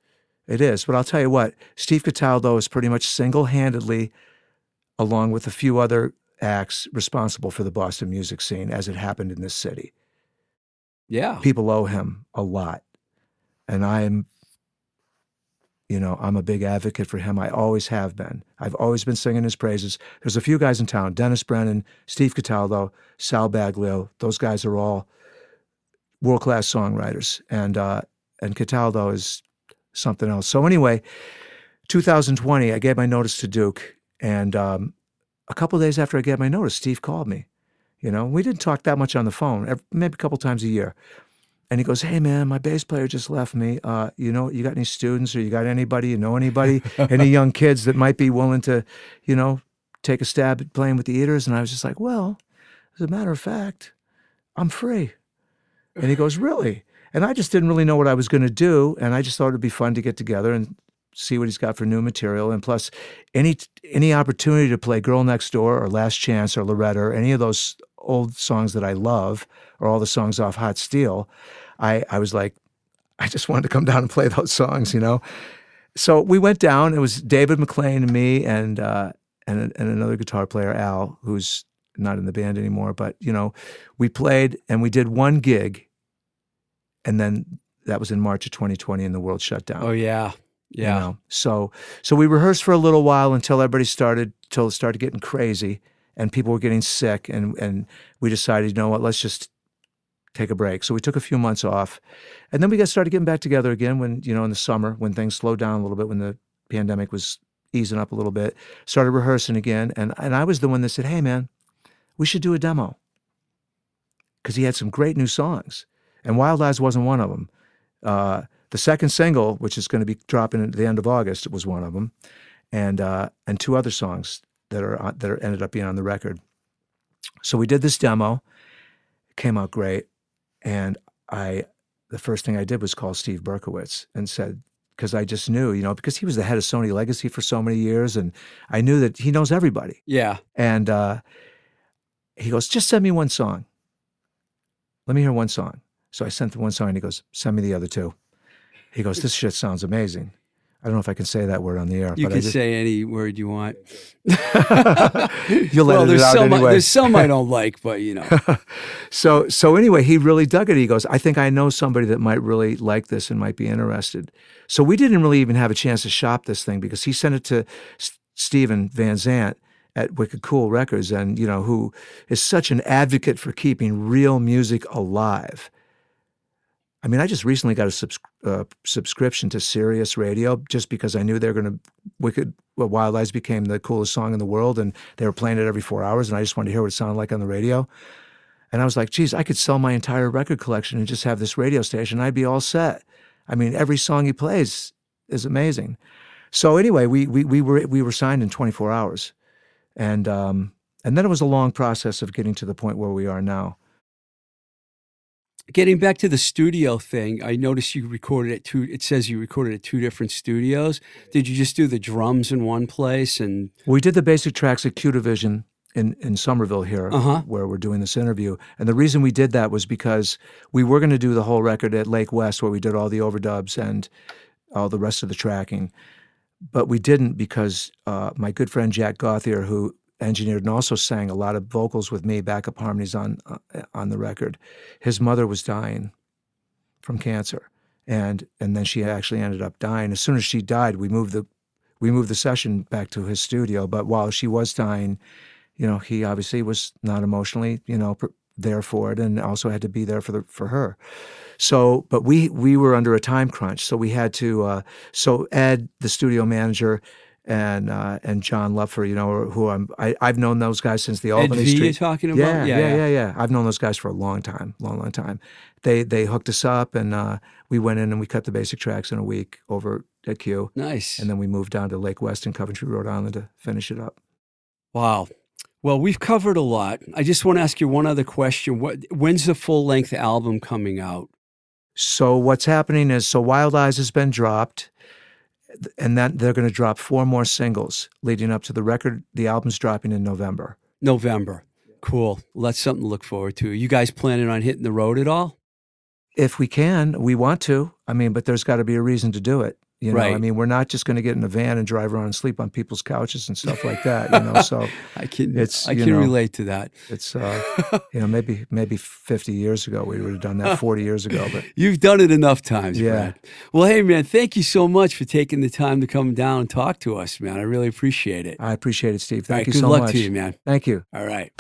It is. But I'll tell you what, Steve Cataldo is pretty much single handedly, along with a few other acts, responsible for the Boston music scene as it happened in this city. Yeah. People owe him a lot. And I'm, you know, I'm a big advocate for him. I always have been. I've always been singing his praises. There's a few guys in town Dennis Brennan, Steve Cataldo, Sal Baglio. Those guys are all world class songwriters. And, uh, and Cataldo is something else. So, anyway, 2020, I gave my notice to Duke. And um, a couple days after I gave my notice, Steve called me. You know, we didn't talk that much on the phone, maybe a couple times a year. And he goes, "Hey man, my bass player just left me. Uh, you know, you got any students or you got anybody? You know anybody? any young kids that might be willing to, you know, take a stab at playing with the Eaters?" And I was just like, "Well, as a matter of fact, I'm free." And he goes, "Really?" And I just didn't really know what I was going to do, and I just thought it'd be fun to get together and see what he's got for new material, and plus any any opportunity to play "Girl Next Door" or "Last Chance" or "Loretta" or any of those old songs that I love, or all the songs off Hot Steel, I I was like, I just wanted to come down and play those songs, you know. So we went down. It was David McLean and me and uh, and and another guitar player, Al, who's not in the band anymore. But you know, we played and we did one gig, and then that was in March of 2020, and the world shut down. Oh yeah, yeah. You know? So so we rehearsed for a little while until everybody started till it started getting crazy and people were getting sick and and we decided, you know what, let's just take a break. So we took a few months off. And then we got started getting back together again when, you know, in the summer when things slowed down a little bit, when the pandemic was easing up a little bit, started rehearsing again. And and I was the one that said, Hey man, we should do a demo. Because he had some great new songs. And Wild Eyes wasn't one of them. Uh, the second single, which is going to be dropping at the end of August, was one of them, and uh, and two other songs that are that are, ended up being on the record. So we did this demo, it came out great, and I the first thing I did was call Steve Berkowitz and said because I just knew, you know, because he was the head of Sony Legacy for so many years, and I knew that he knows everybody. Yeah. And uh, he goes, just send me one song. Let me hear one song. So I sent the one song, and he goes, send me the other two. He goes, this shit sounds amazing. I don't know if I can say that word on the air, You but I can just, say any word you want. you'll let well, it there's out some anyway. there's some I don't like, but you know. So so anyway, he really dug it. He goes, I think I know somebody that might really like this and might be interested. So we didn't really even have a chance to shop this thing because he sent it to S- Steven Van Zandt at Wicked Cool Records, and you know who is such an advocate for keeping real music alive. I mean, I just recently got a subs- uh, subscription to Sirius Radio just because I knew they were going to Wicked well, Wild Eyes became the coolest song in the world, and they were playing it every four hours, and I just wanted to hear what it sounded like on the radio. And I was like, geez, I could sell my entire record collection and just have this radio station. I'd be all set. I mean, every song he plays is amazing. So anyway, we we we were we were signed in 24 hours, and um, and then it was a long process of getting to the point where we are now. Getting back to the studio thing, I noticed you recorded at two. It says you recorded at two different studios. Did you just do the drums in one place and We did the basic tracks at Q Division in, in Somerville here, Uh-huh. where we're doing this interview. And the reason we did that was because we were going to do the whole record at Lake West, where we did all the overdubs and all the rest of the tracking. But we didn't because uh, my good friend Jack Gauthier, who engineered and also sang a lot of vocals with me, backup harmonies on uh, on the record, his mother was dying from cancer, and and then she actually ended up dying. As soon as she died, we moved the we moved the session back to his studio. But while she was dying, you know, he obviously was not emotionally, you know, pr- there for it, and also had to be there for the for her. So, but we we were under a time crunch, so we had to. Uh, so Ed, the studio manager, and uh, and John Lupfer, you know, who I'm I, I've known those guys since the Ed Albany V? Street. You're talking about? Yeah, yeah, yeah, yeah, I've known those guys for a long time, long, long time. They they hooked us up, and uh, we went in and we cut the basic tracks in a week over at Q, Nice. and then we moved down to Lake West in Coventry, Rhode Island, to finish it up. Wow. Well, we've covered a lot. I just want to ask you one other question. What when's the full length album coming out? So what's happening is, so Wild Eyes has been dropped, and that they're going to drop four more singles leading up to the record. The album's dropping in November. November. Cool. Well, that's something to look forward to. You guys planning on hitting the road at all? If we can, we want to. I mean, but there's got to be a reason to do it. You know, I mean, we're not just going to get in a van and drive around and sleep on people's couches and stuff like that. You know, so I can It's, I can know, relate to that. it's uh, you know maybe maybe 50 years ago we would have done that 40 years ago, but You've done it enough times, Yeah. Brad. Well, hey man, thank you so much for taking the time to come down and talk to us, man. I really appreciate it. I appreciate it, Steve. Thank right, you good so luck much. to you, man. Thank you. All right.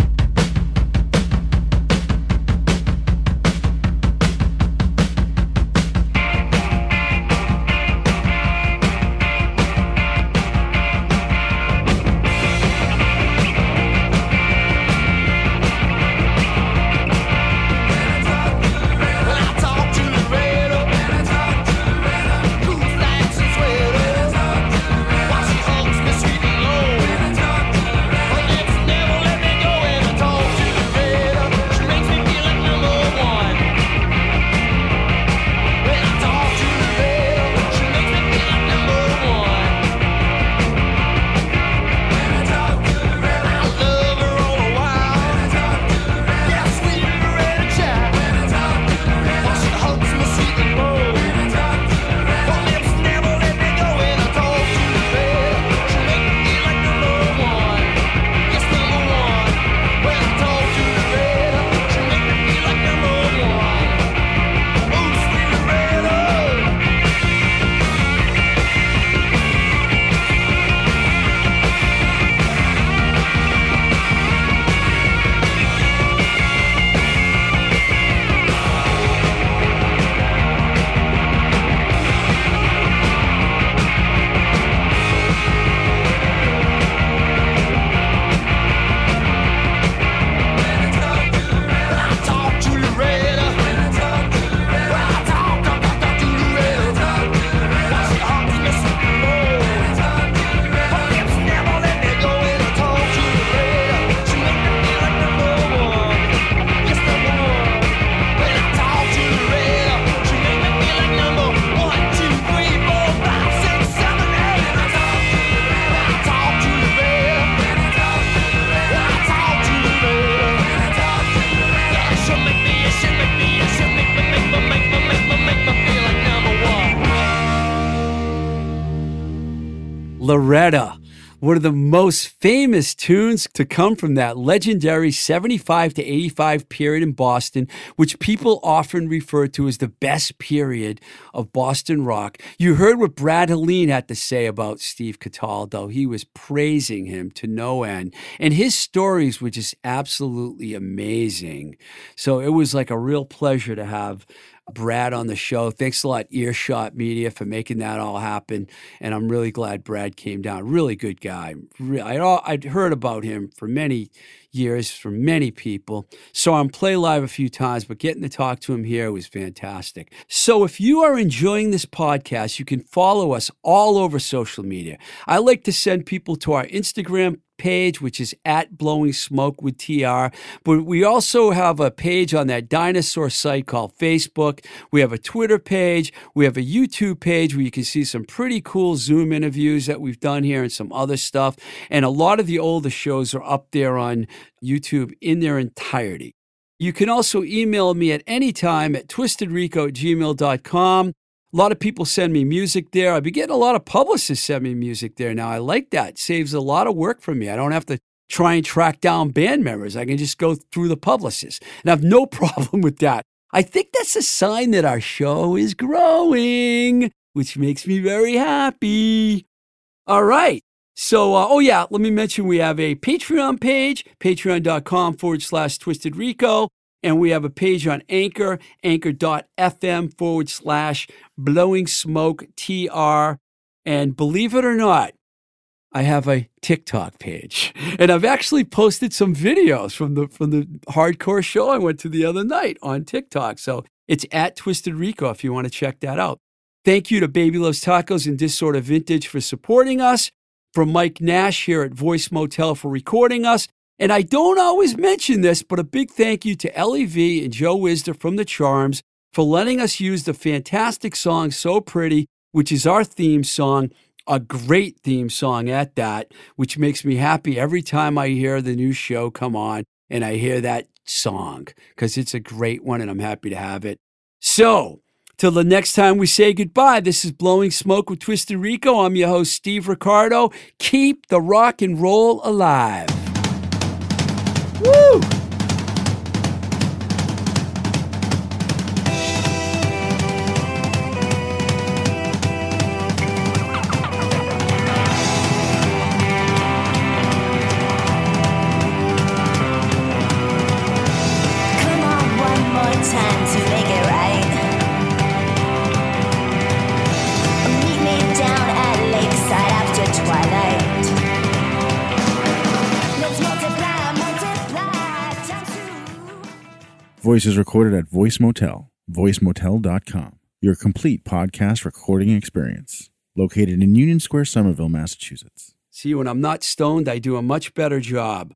Loretta, one of the most famous tunes to come from that legendary 75 to 85 period in Boston, which people often refer to as the best period of Boston rock. You heard what Brad Hallen had to say about Steve Cataldo. He was praising him to no end, and his stories were just absolutely amazing. So it was like a real pleasure to have Brad on the show. Thanks a lot, Earshot Media, for making that all happen. And I'm really glad Brad came down. Really good guy. I'd, heard about him for many years from many people. Saw him play live a few times, but getting to talk to him here was fantastic. So if you are enjoying this podcast, you can follow us all over social media. I like to send people to our Instagram page, which is at Blowing Smoke with TR. But we also have a page on that dinosaur site called Facebook. We have a Twitter page. We have a YouTube page where you can see some pretty cool Zoom interviews that we've done here and some other stuff. And a lot of the older shows are up there on YouTube in their entirety. You can also email me at any time at twistedrico at gmail.com. A lot of people send me music there. I've been getting a lot of publicists send me music there now. I like that. Saves a lot of work for me. I don't have to try and track down band members. I can just go through the publicists. And I have no problem with that. I think that's a sign that our show is growing, which makes me very happy. All right. So, uh, oh yeah, let me mention we have a Patreon page, patreon.com forward slash twisted rico. And we have a page on Anchor, anchor.fm forward slash blowing smoke TR. And believe it or not, I have a TikTok page. And I've actually posted some videos from the from the hardcore show I went to the other night on TikTok. So it's at Twisted Rico if you want to check that out. Thank you to Baby Loves Tacos and Disorder Vintage for supporting us. From Mike Nash here at Voice Motel for recording us. And I don't always mention this, but a big thank you to LEV and Joe Wisder from The Charms for letting us use the fantastic song So Pretty, which is our theme song, a great theme song at that, which makes me happy every time I hear the new show come on and I hear that song because it's a great one and I'm happy to have it. So, till the next time we say goodbye, this is Blowing Smoke with Twisted Rico. I'm your host, Steve Ricardo. Keep the rock and roll alive. Woo! Voice is recorded at Voice Motel, voicemotel.com, your complete podcast recording experience. Located in Union Square, Somerville, Massachusetts. See, when I'm not stoned, I do a much better job.